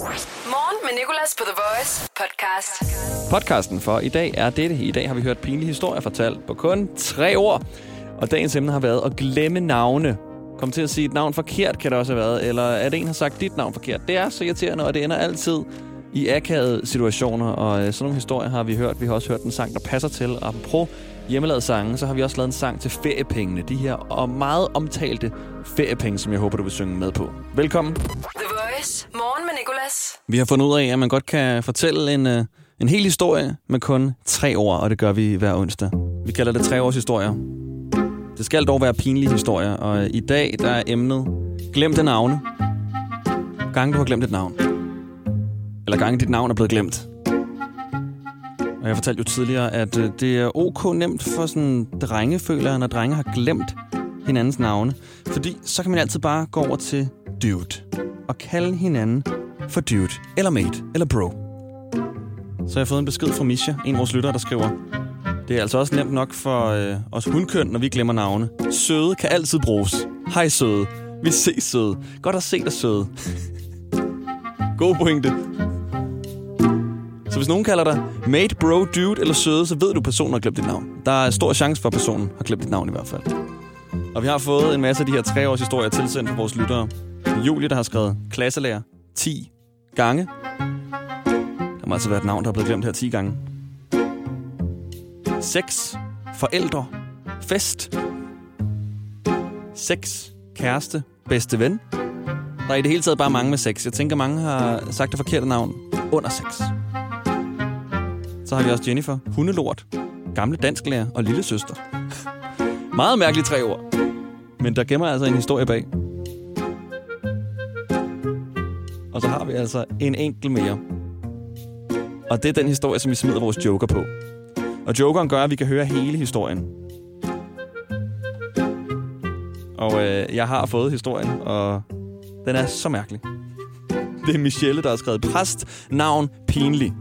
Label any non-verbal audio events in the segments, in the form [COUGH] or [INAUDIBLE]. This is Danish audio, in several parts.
Morgen med Nicolas på The Voice podcast. Podcasten for i dag er dette. I dag har vi hørt pinlige historier fortalt på kun tre ord. Og dagens emne har været at glemme navne. Kom til at sige et navn forkert, kan det også have været. Eller at en har sagt dit navn forkert. Det er så irriterende, og det ender altid i akavede situationer. Og øh, sådan nogle historier har vi hørt. Vi har også hørt en sang, der passer til. Og apropos hjemmelavede sange, så har vi også lavet en sang til feriepengene. De her og meget omtalte feriepenge, som jeg håber, du vil synge med på. Velkommen. Voice. Morgen med Nicolas. Vi har fundet ud af, at man godt kan fortælle en, øh, en hel historie med kun tre ord, og det gør vi hver onsdag. Vi kalder det tre års historier. Det skal dog være pinlige historier, og øh, i dag der er emnet Glemte navne. Gange du har glemt et navn. Eller gange dit navn er blevet glemt. Og jeg fortalte jo tidligere, at øh, det er ok nemt for sådan drenge, føler når drenge har glemt hinandens navne. Fordi så kan man altid bare gå over til dude og kalde hinanden for dude, eller mate, eller bro. Så jeg har fået en besked fra Misha, en af vores lyttere, der skriver, det er altså også nemt nok for øh, os hundkøn, når vi glemmer navne. Søde kan altid bruges. Hej søde. Vi ses søde. Godt at se dig søde. [LAUGHS] God pointe. Så hvis nogen kalder dig mate, bro, dude eller søde, så ved du, at personen har glemt dit navn. Der er stor chance for, at personen har glemt dit navn i hvert fald. Og vi har fået en masse af de her tre års historier tilsendt fra vores lyttere. Julie, der har skrevet klasselærer 10 gange. Der må altså være et navn, der er blevet glemt her 10 gange. 6. Forældre. Fest. 6. Kæreste. Bedste ven. Der er i det hele taget bare mange med 6. Jeg tænker, mange har sagt det forkerte navn under 6. Så har vi også Jennifer. Hundelort. Gamle dansklærer og lille søster. Meget mærkelige tre ord. Men der gemmer altså en historie bag. Og så har vi altså en enkelt mere. Og det er den historie, som vi smider vores joker på. Og jokeren gør, at vi kan høre hele historien. Og øh, jeg har fået historien, og den er så mærkelig. Det er Michelle, der har skrevet præst, navn, pinlig.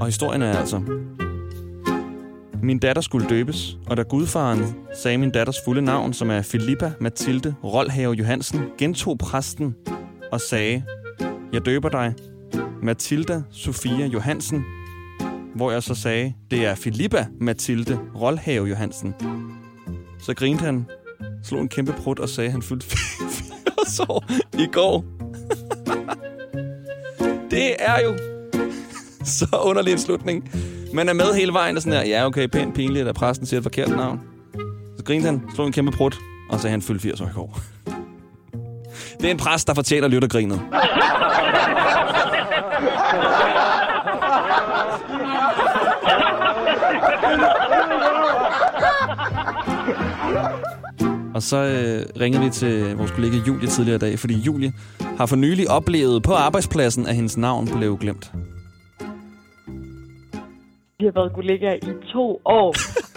Og historien er altså... Min datter skulle døbes, og da gudfaren sagde min datters fulde navn, som er Filippa Mathilde Rolhave Johansen, gentog præsten og sagde, jeg døber dig, Mathilda Sofia Johansen, hvor jeg så sagde, det er Filippa Mathilde Rolhave Johansen. Så grinte han, slog en kæmpe prut og sagde, at han fyldte [LAUGHS] 80 år i går. [LAUGHS] det er jo [LAUGHS] så underlig en slutning. Man er med hele vejen og sådan der, ja okay, pænt pinligt, at præsten siger et forkert navn. Så grinte han, slog en kæmpe prut, og sagde, han fyldte 80 år i går. Det er en præst, der fortjener lyttergrinet. Og så øh, ringede vi til vores kollega Julie tidligere i dag, fordi Julie har for nylig oplevet på arbejdspladsen, at hendes navn blev glemt. Vi har været kollegaer i to år,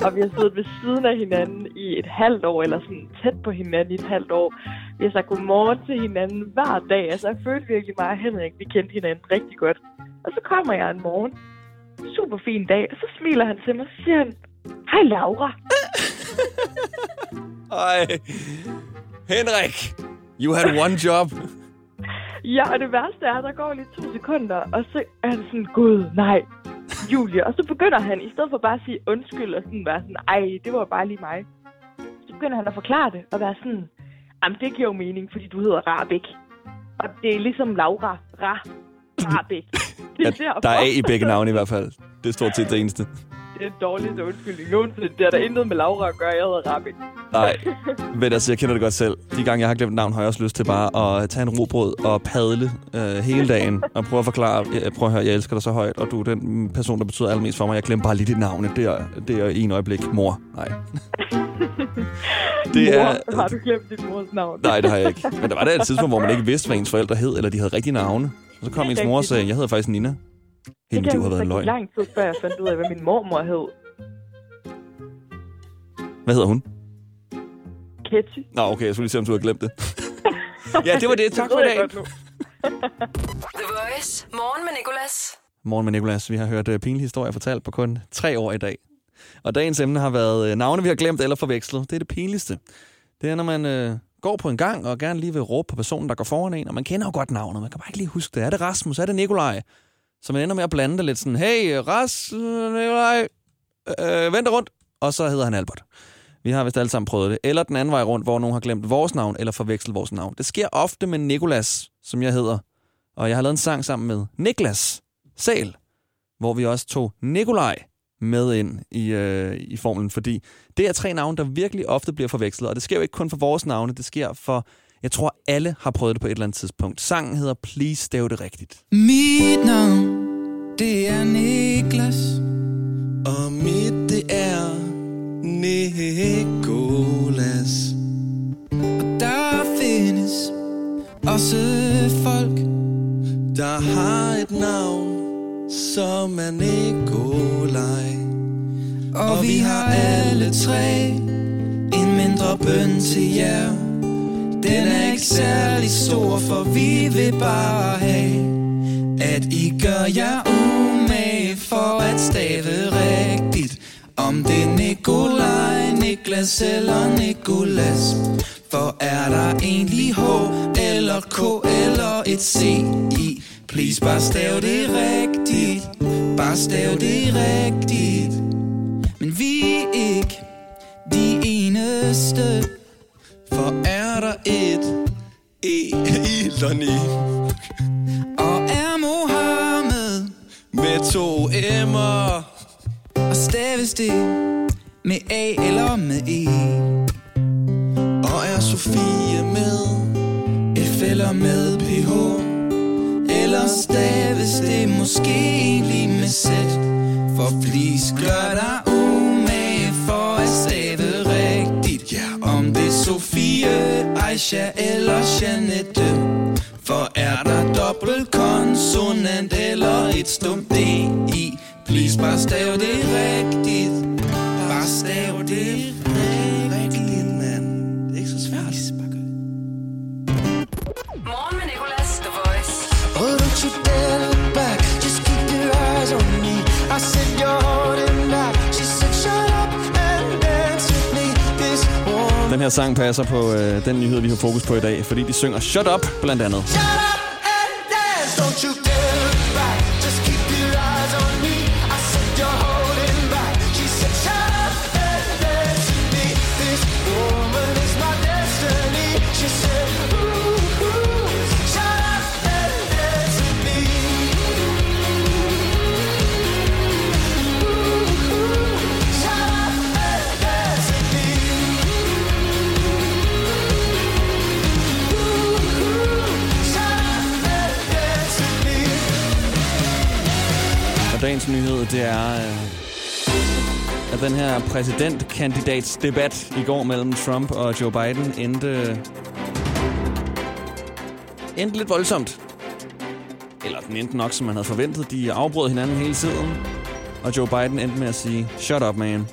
og vi har siddet ved siden af hinanden i et halvt år, eller sådan tæt på hinanden i et halvt år. Vi har sagt godmorgen til hinanden hver dag. Altså, jeg følte virkelig meget, at Henrik, vi kendte hinanden rigtig godt. Og så kommer jeg en morgen, super fin dag, og så smiler han til mig, og siger han, Hej Laura. [LAUGHS] Ej, Henrik, you had one job. Ja, og det værste er, at der går lige to sekunder, og så er han sådan, gud, nej, Julie. Og så begynder han, i stedet for bare at sige undskyld, og sådan være sådan, ej, det var bare lige mig. Så begynder han at forklare det, og være sådan, jamen det giver jo mening, fordi du hedder Rabik. Og det er ligesom Laura, Ra, Rabik. Det Ja, der er A i begge navne i hvert fald. Det er stort set det eneste. Det er den dårligste undskyldning nogensinde. Det er der intet med Laura at gøre, jeg hedder Rabik. Nej, men altså, jeg kender det godt selv. De gange, jeg har glemt navn, har jeg også lyst til bare at tage en robrød og padle øh, hele dagen. Og prøve at forklare, jeg, prøv at høre, jeg elsker dig så højt, og du er den person, der betyder allermest for mig. Jeg glemmer bare lige dit navn. Det er, det er i en øjeblik. Mor. Nej. [LAUGHS] Det er... Mor, har du glemt dit mors navn? Nej, det har jeg ikke. Men der var der et tidspunkt, hvor man ikke vidste, hvad ens forældre hed, eller de havde rigtige navne. Og så kom ens mor og sagde, jeg hedder faktisk Nina. Hele mit liv har været en løgn. lang tid før jeg fandt ud af, hvad min mormor hed. Hvad hedder hun? Ketty. Nå, okay, jeg skulle lige se, om du havde glemt det. [LAUGHS] ja, det var det. Tak for i dag. [LAUGHS] The Voice. Morgen med Nicolas. Morgen med Nicolas. Vi har hørt uh, pinlige historier fortalt på kun tre år i dag. Og dagens emne har været uh, navne, vi har glemt eller forvekslet. Det er det pinligste. Det er, når man uh, går på en gang og gerne lige vil råbe på personen, der går foran en, og man kender jo godt navnet, man kan bare ikke lige huske det. Er det Rasmus? Er det Nikolaj? Så man ender med at blande det lidt sådan, hey, Ras, øh, Nikolaj, øh, vent rundt, og så hedder han Albert. Vi har vist alle sammen prøvet det. Eller den anden vej rundt, hvor nogen har glemt vores navn, eller forvekslet vores navn. Det sker ofte med Nikolas, som jeg hedder. Og jeg har lavet en sang sammen med Niklas Sal, hvor vi også tog Nikolaj med ind i, øh, i formlen, fordi det er tre navne, der virkelig ofte bliver forvekslet, og det sker jo ikke kun for vores navne, det sker for, jeg tror alle har prøvet det på et eller andet tidspunkt. Sangen hedder Please Stav det rigtigt. Mit navn, det er Niklas. Og mit det er Nikolas. Og der findes også folk, Der har et navn, som er Nikolaj. og vi har alle tre en mindre bøn til jer. Den er ikke særlig stor, for vi vil bare have, at I gør jer umage for at stave rigtigt. Om det er Nikolaj, Niklas eller Nikolas. For er der egentlig H eller K eller et C i? Please bare stav det rigtigt. Bare stav det rigtigt. Men vi er ikke de eneste. For er der et E i Lonnie? Og er Mohammed med to M'er. Og staves det med A eller med E? Og er Sofie med F eller med PH Eller staves det måske egentlig med Z? For please gør dig Aisha eller Janette For er der dobbelt konsonant eller et stumt D i? Please bare stav det rigtigt. Bare stav det rigtigt, Den her sang passer på øh, den nyhed, vi har fokus på i dag, fordi de synger Shut Up, blandt andet. Shut up and dance. Don't you dare dagens nyhed, det er, øh, at den her præsidentkandidatsdebat i går mellem Trump og Joe Biden endte, endte lidt voldsomt. Eller den endte nok, som man havde forventet. De afbrød hinanden hele tiden. Og Joe Biden endte med at sige, shut up, man.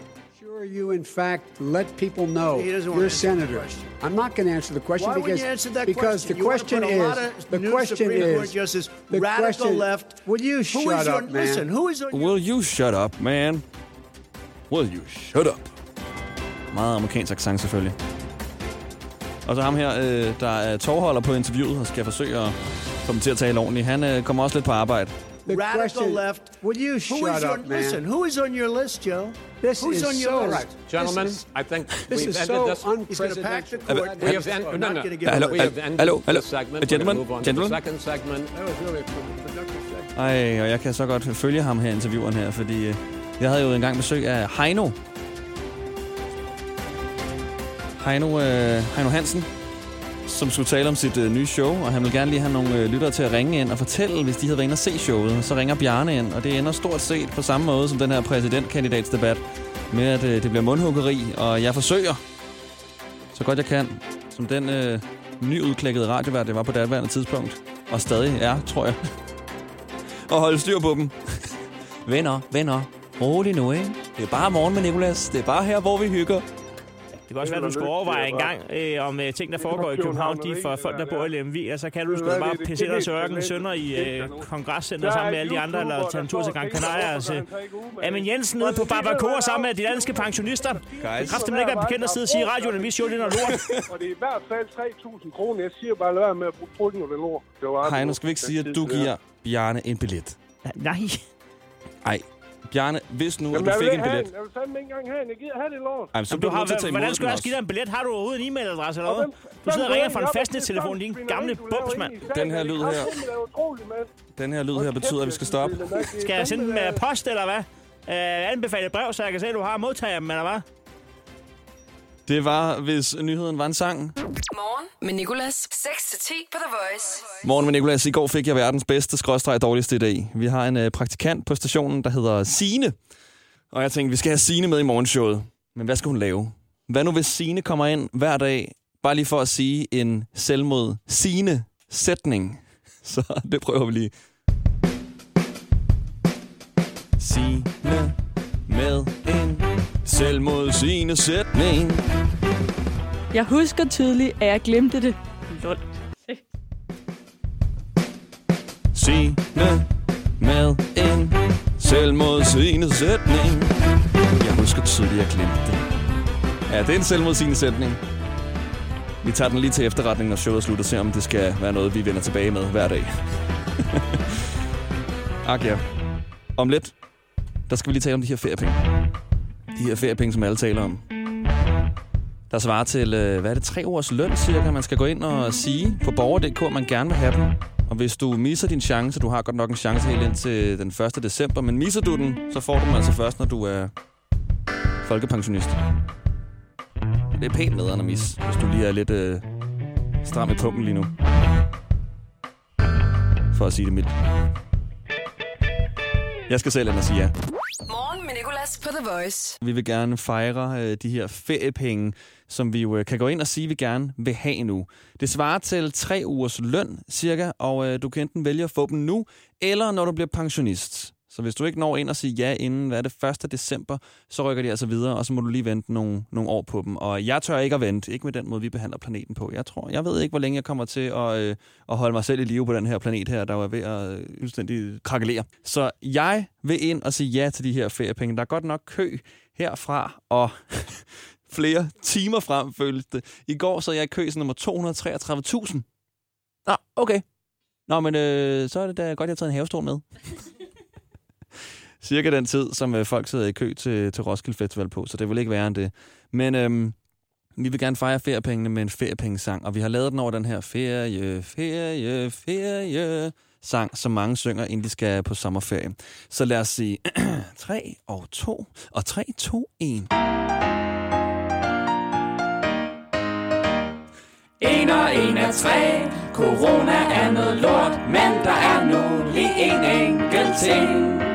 Sure you, in fact, let people know you're to a senator. I'm not going to answer the question Why because answer that because question? the You question is lot the question Supreme is Court justice, the radical question, left. Will you Who shut is your, up, man? Listen, who is on your Will you shut up, man? Will you shut up? Meget amerikansk accent selvfølgelig. Og så ham her, øh, der er tovholder på interviewet og skal forsøge at få dem til at tale ordentligt. Han øh, kommer også lidt på arbejde. The radical question, left? Will you Who shut is up, on, man? Listen, who is on your list, Joe? This Who's is on your so list? right. Gentlemen, This is, I think this we've is ended so this. He's going to pack the unprecedented. court. We have end, no, no. Hello, up. We have ended hello, hello. this segment. Uh, gentlemen, We're going to move on gentlemen. to the second segment. That was really a productive segment. Ej, og jeg kan så godt følge ham her, intervieweren her, fordi øh, jeg havde jo engang besøg af Heino. Heino, øh, Heino Hansen, som skulle tale om sit øh, nye show, og han vil gerne lige have nogle øh, lyttere til at ringe ind og fortælle, hvis de havde været inde og se showet. Så ringer Bjarne ind, og det ender stort set på samme måde som den her præsidentkandidatsdebat, med at øh, det bliver mundhuggeri, og jeg forsøger, så godt jeg kan, som den øh, nyudklækkede radiovært, det var på daværende tidspunkt, og stadig er, tror jeg, [LAUGHS] og holde styr på dem. [LAUGHS] venner, venner, rolig nu, ikke? Det er bare morgen med Nicolas. Det er bare her, hvor vi hygger. Det kan også være, du skulle overveje en gang, øh, om øh, ting, der foregår i København, de er for folk, der bor i Lemvig. Altså kan du sgu bare pisse dig til ørken sønder i øh, kongresscenter sammen med alle de andre, eller tage en tur til Gran Canaria. Altså. Amen Jensen nede på Barbacoa sammen med de danske pensionister. Det er kraftigt ikke være bekendt at sidde og sige i radioen, at vi show det er noget lort. Og det er i hvert fald 3.000 kroner. Jeg siger bare, lad være med at bruge lort. Det var Hej, nu skal vi ikke sige, at du giver Bjarne en billet. Nej. Ej, Bjarne, hvis nu, at Jamen, du jeg vil fik en billet... en. Jeg vil fandme ikke engang have en. Jeg gider have det lort. Ej, men så Jamen, du du har, til at tage hvordan den skulle jeg også give dig en billet? Har du overhovedet en e-mailadresse eller hvem- Du sidder og ringer fra en fastnettelefon, det er din gamle du bums, mand. Den her lyd er her. er. Den her lyd her betyder, at vi skal stoppe. Skal jeg sende med post, eller hvad? Øh, anbefalet brev, så jeg kan se, at du har modtaget dem, eller hvad? Det var, hvis nyheden var en sang. Morgen med Nicolas. 6-10 på The Voice. Morgen med Nicolas. I går fik jeg verdens bedste skråstreg dårligste idé. Vi har en uh, praktikant på stationen, der hedder Sine. Og jeg tænkte, vi skal have Sine med i morgenshowet. Men hvad skal hun lave? Hvad nu hvis Sine kommer ind hver dag, bare lige for at sige en selvmod Sine sætning? [LAUGHS] Så det prøver vi lige. Sine med en selvmodsigende sætning. Jeg husker tydeligt, at jeg glemte det. Lol. Sine med en selvmodsigende sætning. Jeg husker tydeligt, at jeg glemte det. Ja, det er en selvmodsigende sætning. Vi tager den lige til efterretning, når showet slutter, og ser om det skal være noget, vi vender tilbage med hver dag. [LAUGHS] Ak ja. Om lidt, der skal vi lige tale om de her feriepenge. De her feriepenge, som alle taler om. Der svarer til, øh, hvad er det, tre års løn cirka, man skal gå ind og sige på borger.dk, at man gerne vil have dem. Og hvis du misser din chance, du har godt nok en chance helt ind til den 1. december, men misser du den, så får du den altså først, når du er folkepensionist. Det er pænt nederen at misse, hvis du lige er lidt øh, stram i pumpen lige nu. For at sige det mildt. Jeg skal selv ind og sige ja. Med Nicolas på The Voice. Vi vil gerne fejre øh, de her feriepenge, som vi jo øh, kan gå ind og sige, vi gerne vil have nu. Det svarer til tre ugers løn cirka, og øh, du kan enten vælge at få dem nu, eller når du bliver pensionist. Så hvis du ikke når ind og sige ja inden, hvad er det, 1. december, så rykker de altså videre, og så må du lige vente nogle, nogle år på dem. Og jeg tør ikke at vente, ikke med den måde, vi behandler planeten på. Jeg tror, jeg ved ikke, hvor længe jeg kommer til at, øh, at holde mig selv i live på den her planet her, der er ved at øh, fuldstændig krakelere. Så jeg vil ind og sige ja til de her feriepenge. Der er godt nok kø herfra, og [LAUGHS] flere timer frem, føles det. I går så jeg i kø nummer 233.000. Nå, okay. Nå, men øh, så er det da godt, jeg har taget en havestol med. Cirka den tid, som øh, folk sidder i kø til, til Roskilde Festival på, så det vil ikke være end det. Men øhm, vi vil gerne fejre feriepengene med en feriepengesang, og vi har lavet den over den her ferie, ferie, ferie sang, som mange synger, inden de skal på sommerferie. Så lad os sige [CLEARS THROAT] 3 og 2, og 3, 2, 1. En og en er tre, corona er noget lort, men der er nu lige en enkelt ting,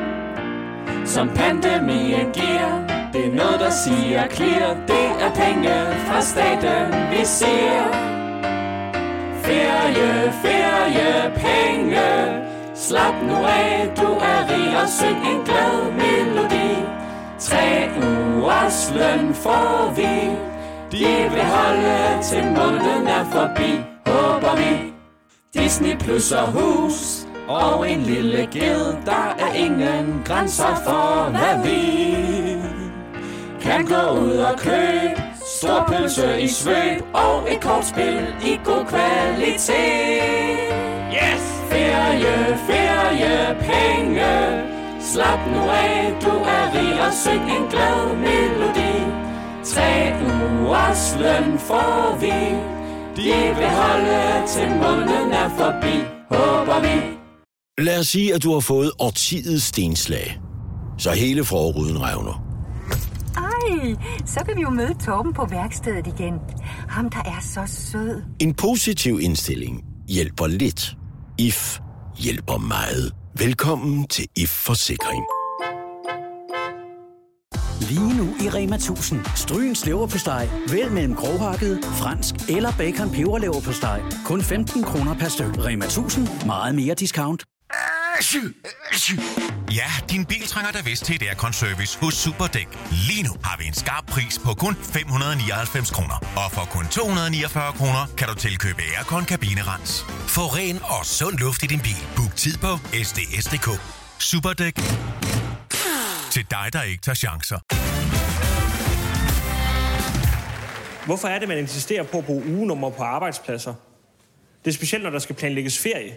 som pandemien giver. Det er noget, der siger clear, det er penge fra staten, vi ser. Ferie, ferie, penge, slap nu af, du er rig og syng en glad melodi. Tre ugers løn får vi, de vil holde til måneden er forbi, håber vi. Disney plus og hus og en lille ged, der er ingen grænser for, hvad vi kan gå ud og købe. Stor pølse i svøb og et kortspil i god kvalitet. Yes! Ferie, ferie, penge. Slap nu af, du er rig og syng en glad melodi. Tre ugers løn får vi. De vil holde til måneden er forbi, håber vi. Lad os sige, at du har fået årtidets stenslag. Så hele forruden revner. Ej, så kan vi jo møde Torben på værkstedet igen. Ham, der er så sød. En positiv indstilling hjælper lidt. IF hjælper meget. Velkommen til IF Forsikring. Lige nu i Rema 1000. Stryens leverpostej. Vælg mellem grovhakket, fransk eller bacon peberleverpostej. Kun 15 kroner per styk. Rema 1000. Meget mere discount. Ja, din bil trænger da vist til et aircon-service hos Superdæk. Lige nu har vi en skarp pris på kun 599 kroner. Og for kun 249 kroner kan du tilkøbe aircon kabinerens. Få ren og sund luft i din bil. Book tid på sds.dk. Superdæk. Til dig, der ikke tager chancer. Hvorfor er det, man insisterer på at bruge ugenummer på arbejdspladser? Det er specielt, når der skal planlægges ferie.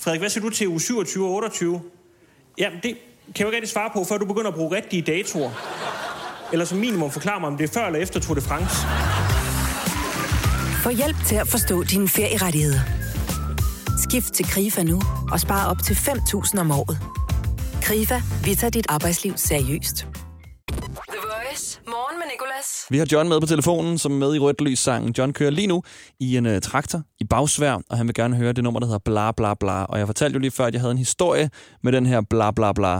Frederik, hvad siger du til uge 27 og 28? Jamen, det kan jeg jo ikke rigtig svare på, før du begynder at bruge rigtige datoer. Eller som minimum forklare mig, om det er før eller efter Tour de France. Få hjælp til at forstå dine ferierettigheder. Skift til KRIFA nu og spare op til 5.000 om året. KRIFA, vi tager dit arbejdsliv seriøst. Nicolas. Vi har John med på telefonen, som er med i Rødt Lys sangen. John kører lige nu i en uh, traktor i bagsvær, og han vil gerne høre det nummer, der hedder Bla Bla Bla. Og jeg fortalte jo lige før, at jeg havde en historie med den her Bla Bla Bla.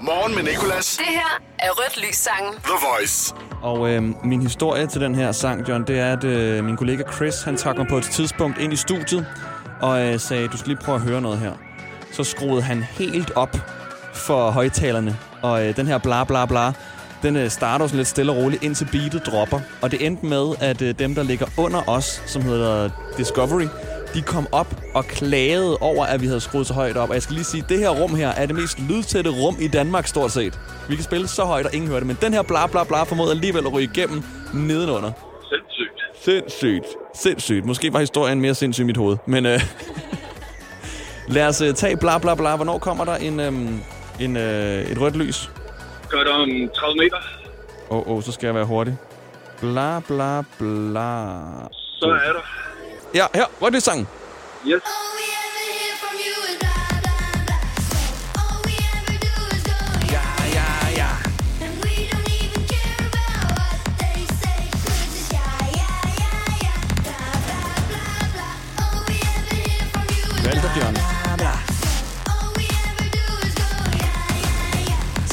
Morgen med Nicolas. Det her er Rødt Lys sangen. The Voice. Og øh, min historie til den her sang, John, det er, at øh, min kollega Chris, han trak mig på et tidspunkt ind i studiet, og øh, sagde, du skal lige prøve at høre noget her. Så skruede han helt op for højtalerne, og øh, den her bla bla bla, den øh, starter sådan lidt stille og roligt, indtil beatet dropper. Og det endte med, at øh, dem, der ligger under os, som hedder Discovery, de kom op og klagede over, at vi havde skruet så højt op. Og jeg skal lige sige, at det her rum her er det mest lydtætte rum i Danmark, stort set. Vi kan spille så højt, og ingen hører det. Men den her bla bla bla formåede alligevel at ryge igennem nedenunder. Sindssygt. Sindssygt. Sindssygt. Måske var historien mere sindssyg i mit hoved. Men øh, [LAUGHS] lad os øh, tage bla bla bla. Hvornår kommer der en, øh, en, øh, et rødt lys? Godt om 30 meter. Åh, oh, oh, så skal jeg være hurtig. Bla bla bla. Så er der. Ja, her. Rødt lys sangen. Yes.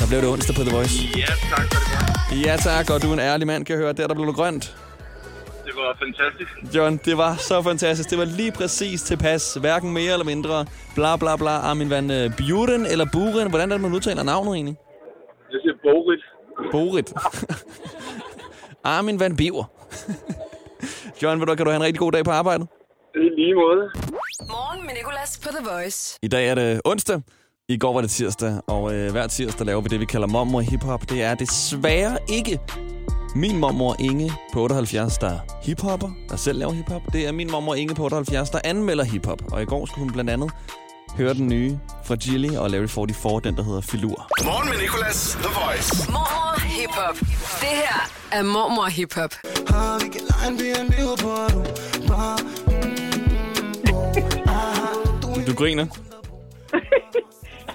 Blev det onsdag på The Voice. Ja, tak for det. Ja tak, og du er en ærlig mand, kan jeg høre. Der, der blev grønt. Det var fantastisk. John, det var så fantastisk. Det var lige præcis tilpas. Hverken mere eller mindre. Bla bla bla. Armin van uh, Buren eller Buren. Hvordan er det, man udtaler navnet egentlig? Jeg siger Borit. Borit. [LAUGHS] Armin van Biver. John, ved du, kan du have en rigtig god dag på arbejdet? Det er lige måde. Morgen med Nicolas på The Voice. I dag er det onsdag. I går var det tirsdag, og øh, hver tirsdag laver vi det, vi kalder mormor hiphop. Det er desværre ikke min mormor Inge på 78, der er hiphopper, der selv laver hiphop. Det er min mormor Inge på 78, der anmelder hiphop. Og i går skulle hun blandt andet høre den nye fra Gilly og Larry 44, den der hedder Filur. Morgen med Nicolas. The Voice. Mormor Hip Hop. Det her er Mormor Hip Hop. Du griner?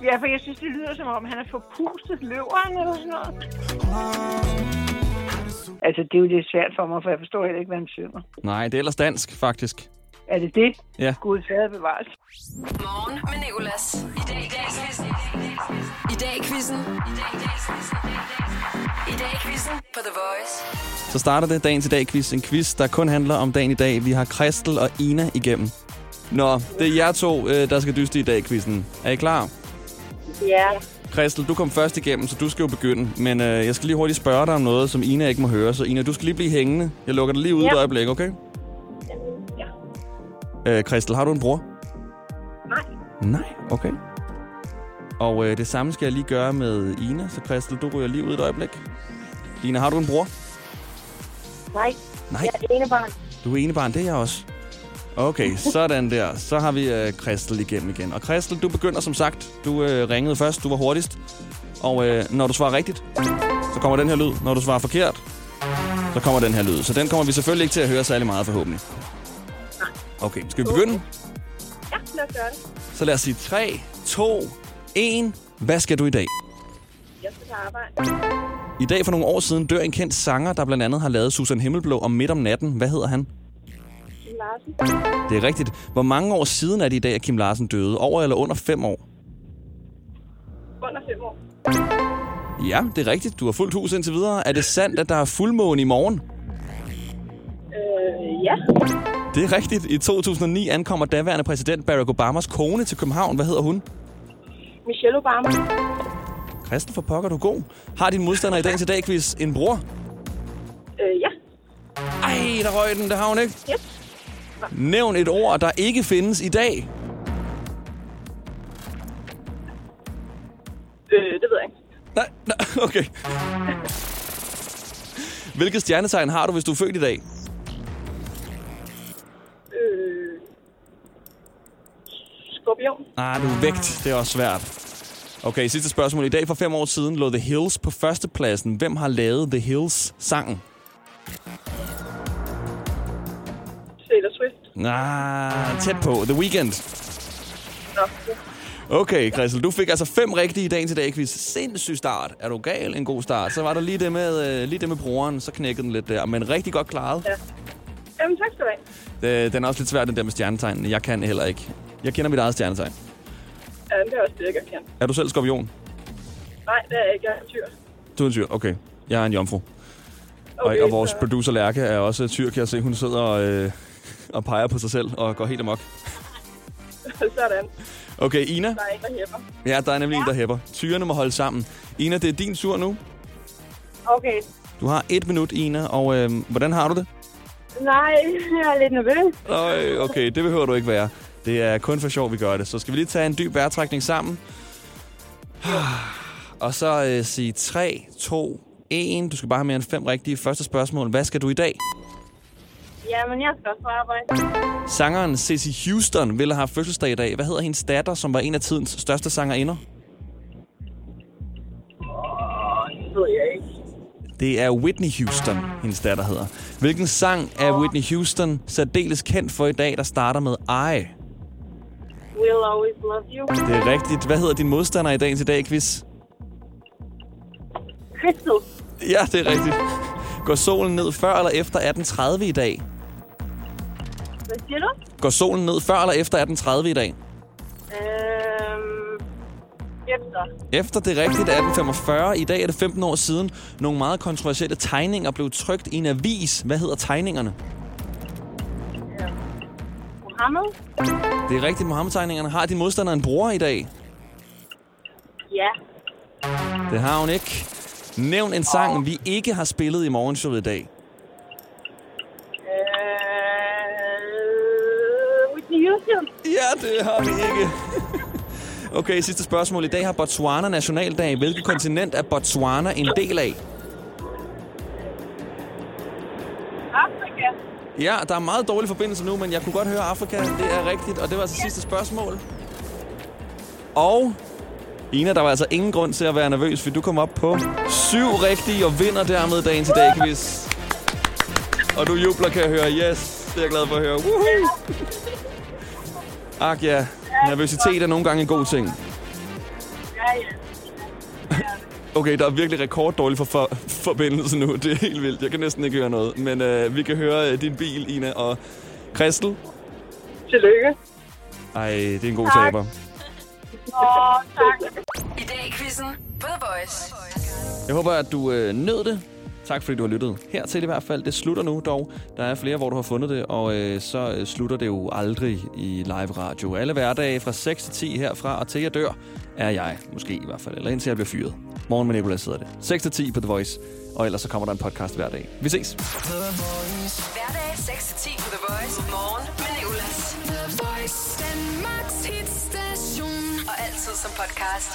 Ja, for jeg synes, det lyder som om, han har forpustet løveren eller sådan noget. Altså, det er jo lidt svært for mig, for jeg forstår heller ikke, hvad han synger. Nej, det er ellers dansk, faktisk. Er det det? Ja. Gud fader bevares. Morgen med Nicolas. I dag i dag quizzen. I dag i quizzen. I dag i quizzen på The Voice. Så starter det dagen til dag quiz. En quiz, der kun handler om dagen i dag. Vi har Christel og Ina igennem. Nå, det er jer to, øh, der skal dyste i dag quizzen. Er I klar? Ja. Christel, du kom først igennem, så du skal jo begynde. Men øh, jeg skal lige hurtigt spørge dig om noget, som Ina ikke må høre. Så Ina, du skal lige blive hængende. Jeg lukker dig lige ud ja. Et øjeblik, okay? Ja. Øh, Christel, har du en bror? Nej. Nej, okay. Og øh, det samme skal jeg lige gøre med Ina. Så Christel, du ryger lige ud et øjeblik. Ina, har du en bror? Nej. Nej. Jeg er ene barn. Du er enebarn, det er jeg også. Okay, sådan der. Så har vi øh, Christel igennem igen. Og Christel, du begynder som sagt. Du øh, ringede først, du var hurtigst. Og øh, når du svarer rigtigt, så kommer den her lyd. Når du svarer forkert, så kommer den her lyd. Så den kommer vi selvfølgelig ikke til at høre særlig meget forhåbentlig. Okay, skal vi begynde? Ja, lad os gøre det. Så lad os sige 3, 2, 1. Hvad skal du i dag? Jeg skal på arbejde. I dag for nogle år siden dør en kendt sanger, der blandt andet har lavet Susan Himmelblå om midt om natten. Hvad hedder han? Larsen. Det er rigtigt. Hvor mange år siden er det i dag, at Kim Larsen døde? Over eller under fem år? Under fem år. Ja, det er rigtigt. Du har fuldt hus indtil videre. Er det sandt, at der er fuldmåne i morgen? Øh, ja. Det er rigtigt. I 2009 ankommer daværende præsident Barack Obamas kone til København. Hvad hedder hun? Michelle Obama. Christen for pokker, du er god. Har din modstander i dagens i dag quiz en bror? Øh, ja. Ej, der røg den, det har hun ikke. Yes. Nævn et ord, der ikke findes i dag. Øh, det ved jeg ikke. Nej, nej, [LAUGHS] okay. Hvilket stjernetegn har du, hvis du er født i dag? Øh, skorpion. Ah, du er vægt. Det er også svært. Okay, sidste spørgsmål. I dag for fem år siden lå The Hills på førstepladsen. Hvem har lavet The Hills-sangen? Ah, tæt på. The Weeknd. Nå. Okay, Christel, du fik altså fem rigtige i dagen til dag quiz. Sindssyg start. Er du gal? En god start. Så var der lige det med, øh, lige det med broren, så knækkede den lidt der. Men rigtig godt klaret. Ja. Jamen, tak skal du have. Det, den er også lidt svær, den der med stjernetegn. Jeg kan heller ikke. Jeg kender mit eget stjernetegn. Ja, det er også det, jeg kan. Er du selv skorpion? Nej, det er jeg ikke. Jeg er en tyr. Du er en tyr. Okay. Jeg er en jomfru. Okay, og, og vores så- producer Lærke er også tyr, kan jeg se. Hun sidder og, øh, og peger på sig selv og går helt amok. [LAUGHS] Sådan. Okay, Ina. Der er en, der hæpper. Ja, der er nemlig en, der hæpper. Tyrene må holde sammen. Ina, det er din tur nu. Okay. Du har et minut, Ina, og øh, hvordan har du det? Nej, jeg er lidt nervøs. Øj, okay, det behøver du ikke være. Det er kun for sjov, vi gør det. Så skal vi lige tage en dyb vejrtrækning sammen. [SIGHS] Og så øh, sige 3, 2, 1. Du skal bare have mere end fem rigtige. Første spørgsmål. Hvad skal du i dag? Jamen, jeg skal også på arbejde. Sangeren Cissy Houston ville have fødselsdag i dag. Hvad hedder hendes datter, som var en af tidens største sangerinder? Det er Whitney Houston, hendes datter hedder. Hvilken sang er Whitney Houston særdeles kendt for i dag, der starter med I? We'll always love you. Det er rigtigt. Hvad hedder din modstander i dagens i dag, quiz? Crystal. Ja, det er rigtigt. Går solen ned før eller efter 18.30 i dag? Hvad siger du? Går solen ned før eller efter 18.30 i dag? Øhm, efter. Efter det er rigtigt 1845. I dag er det 15 år siden. Nogle meget kontroversielle tegninger blev trykt i en avis. Hvad hedder tegningerne? Mohammed? Det er rigtigt, Mohammed-tegningerne. Har din modstander en bror i dag? Ja. Det har hun ikke. Nævn en sang, vi ikke har spillet i morgenshowet i dag. Ja, det har vi ikke. [LAUGHS] Okay, sidste spørgsmål. I dag har Botswana nationaldag. Hvilket kontinent er Botswana en del af? Afrika. Ja, der er meget dårlig forbindelse nu, men jeg kunne godt høre Afrika. Det er rigtigt, og det var altså sidste spørgsmål. Og Ina, der var altså ingen grund til at være nervøs, for du kom op på syv rigtige og vinder dermed dagen til dag, quiz. Og du jubler, kan jeg høre. Yes, det er jeg glad for at høre. Woohoo! Ak ja, nervøsitet er nogle gange en god ting. Ja, [LAUGHS] ja. Okay, der er virkelig rekorddårlig for, for forbindelse nu. Det er helt vildt. Jeg kan næsten ikke høre noget. Men øh, vi kan høre øh, din bil, Ina. Og Christel? Tillykke. Ej, det er en god Tak. taber. Åh, tak. I dag i quizzen på The Voice. Jeg håber, at du øh, nød det. Tak fordi du har lyttet. Hertil i hvert fald. Det slutter nu dog. Der er flere, hvor du har fundet det, og øh, så øh, slutter det jo aldrig i live radio. Alle hverdage fra 6 til 10 herfra, og til jeg dør, er jeg. Måske i hvert fald. Eller indtil jeg bliver fyret. Morgen med Nicolas sidder det. 6 til 10 på The Voice. Og ellers så kommer der en podcast hver dag. Vi ses. Hverdag 6 til 10 på The Voice. Morgen med Nicolas. The Voice. Danmarks hitstation. Og altid som podcast.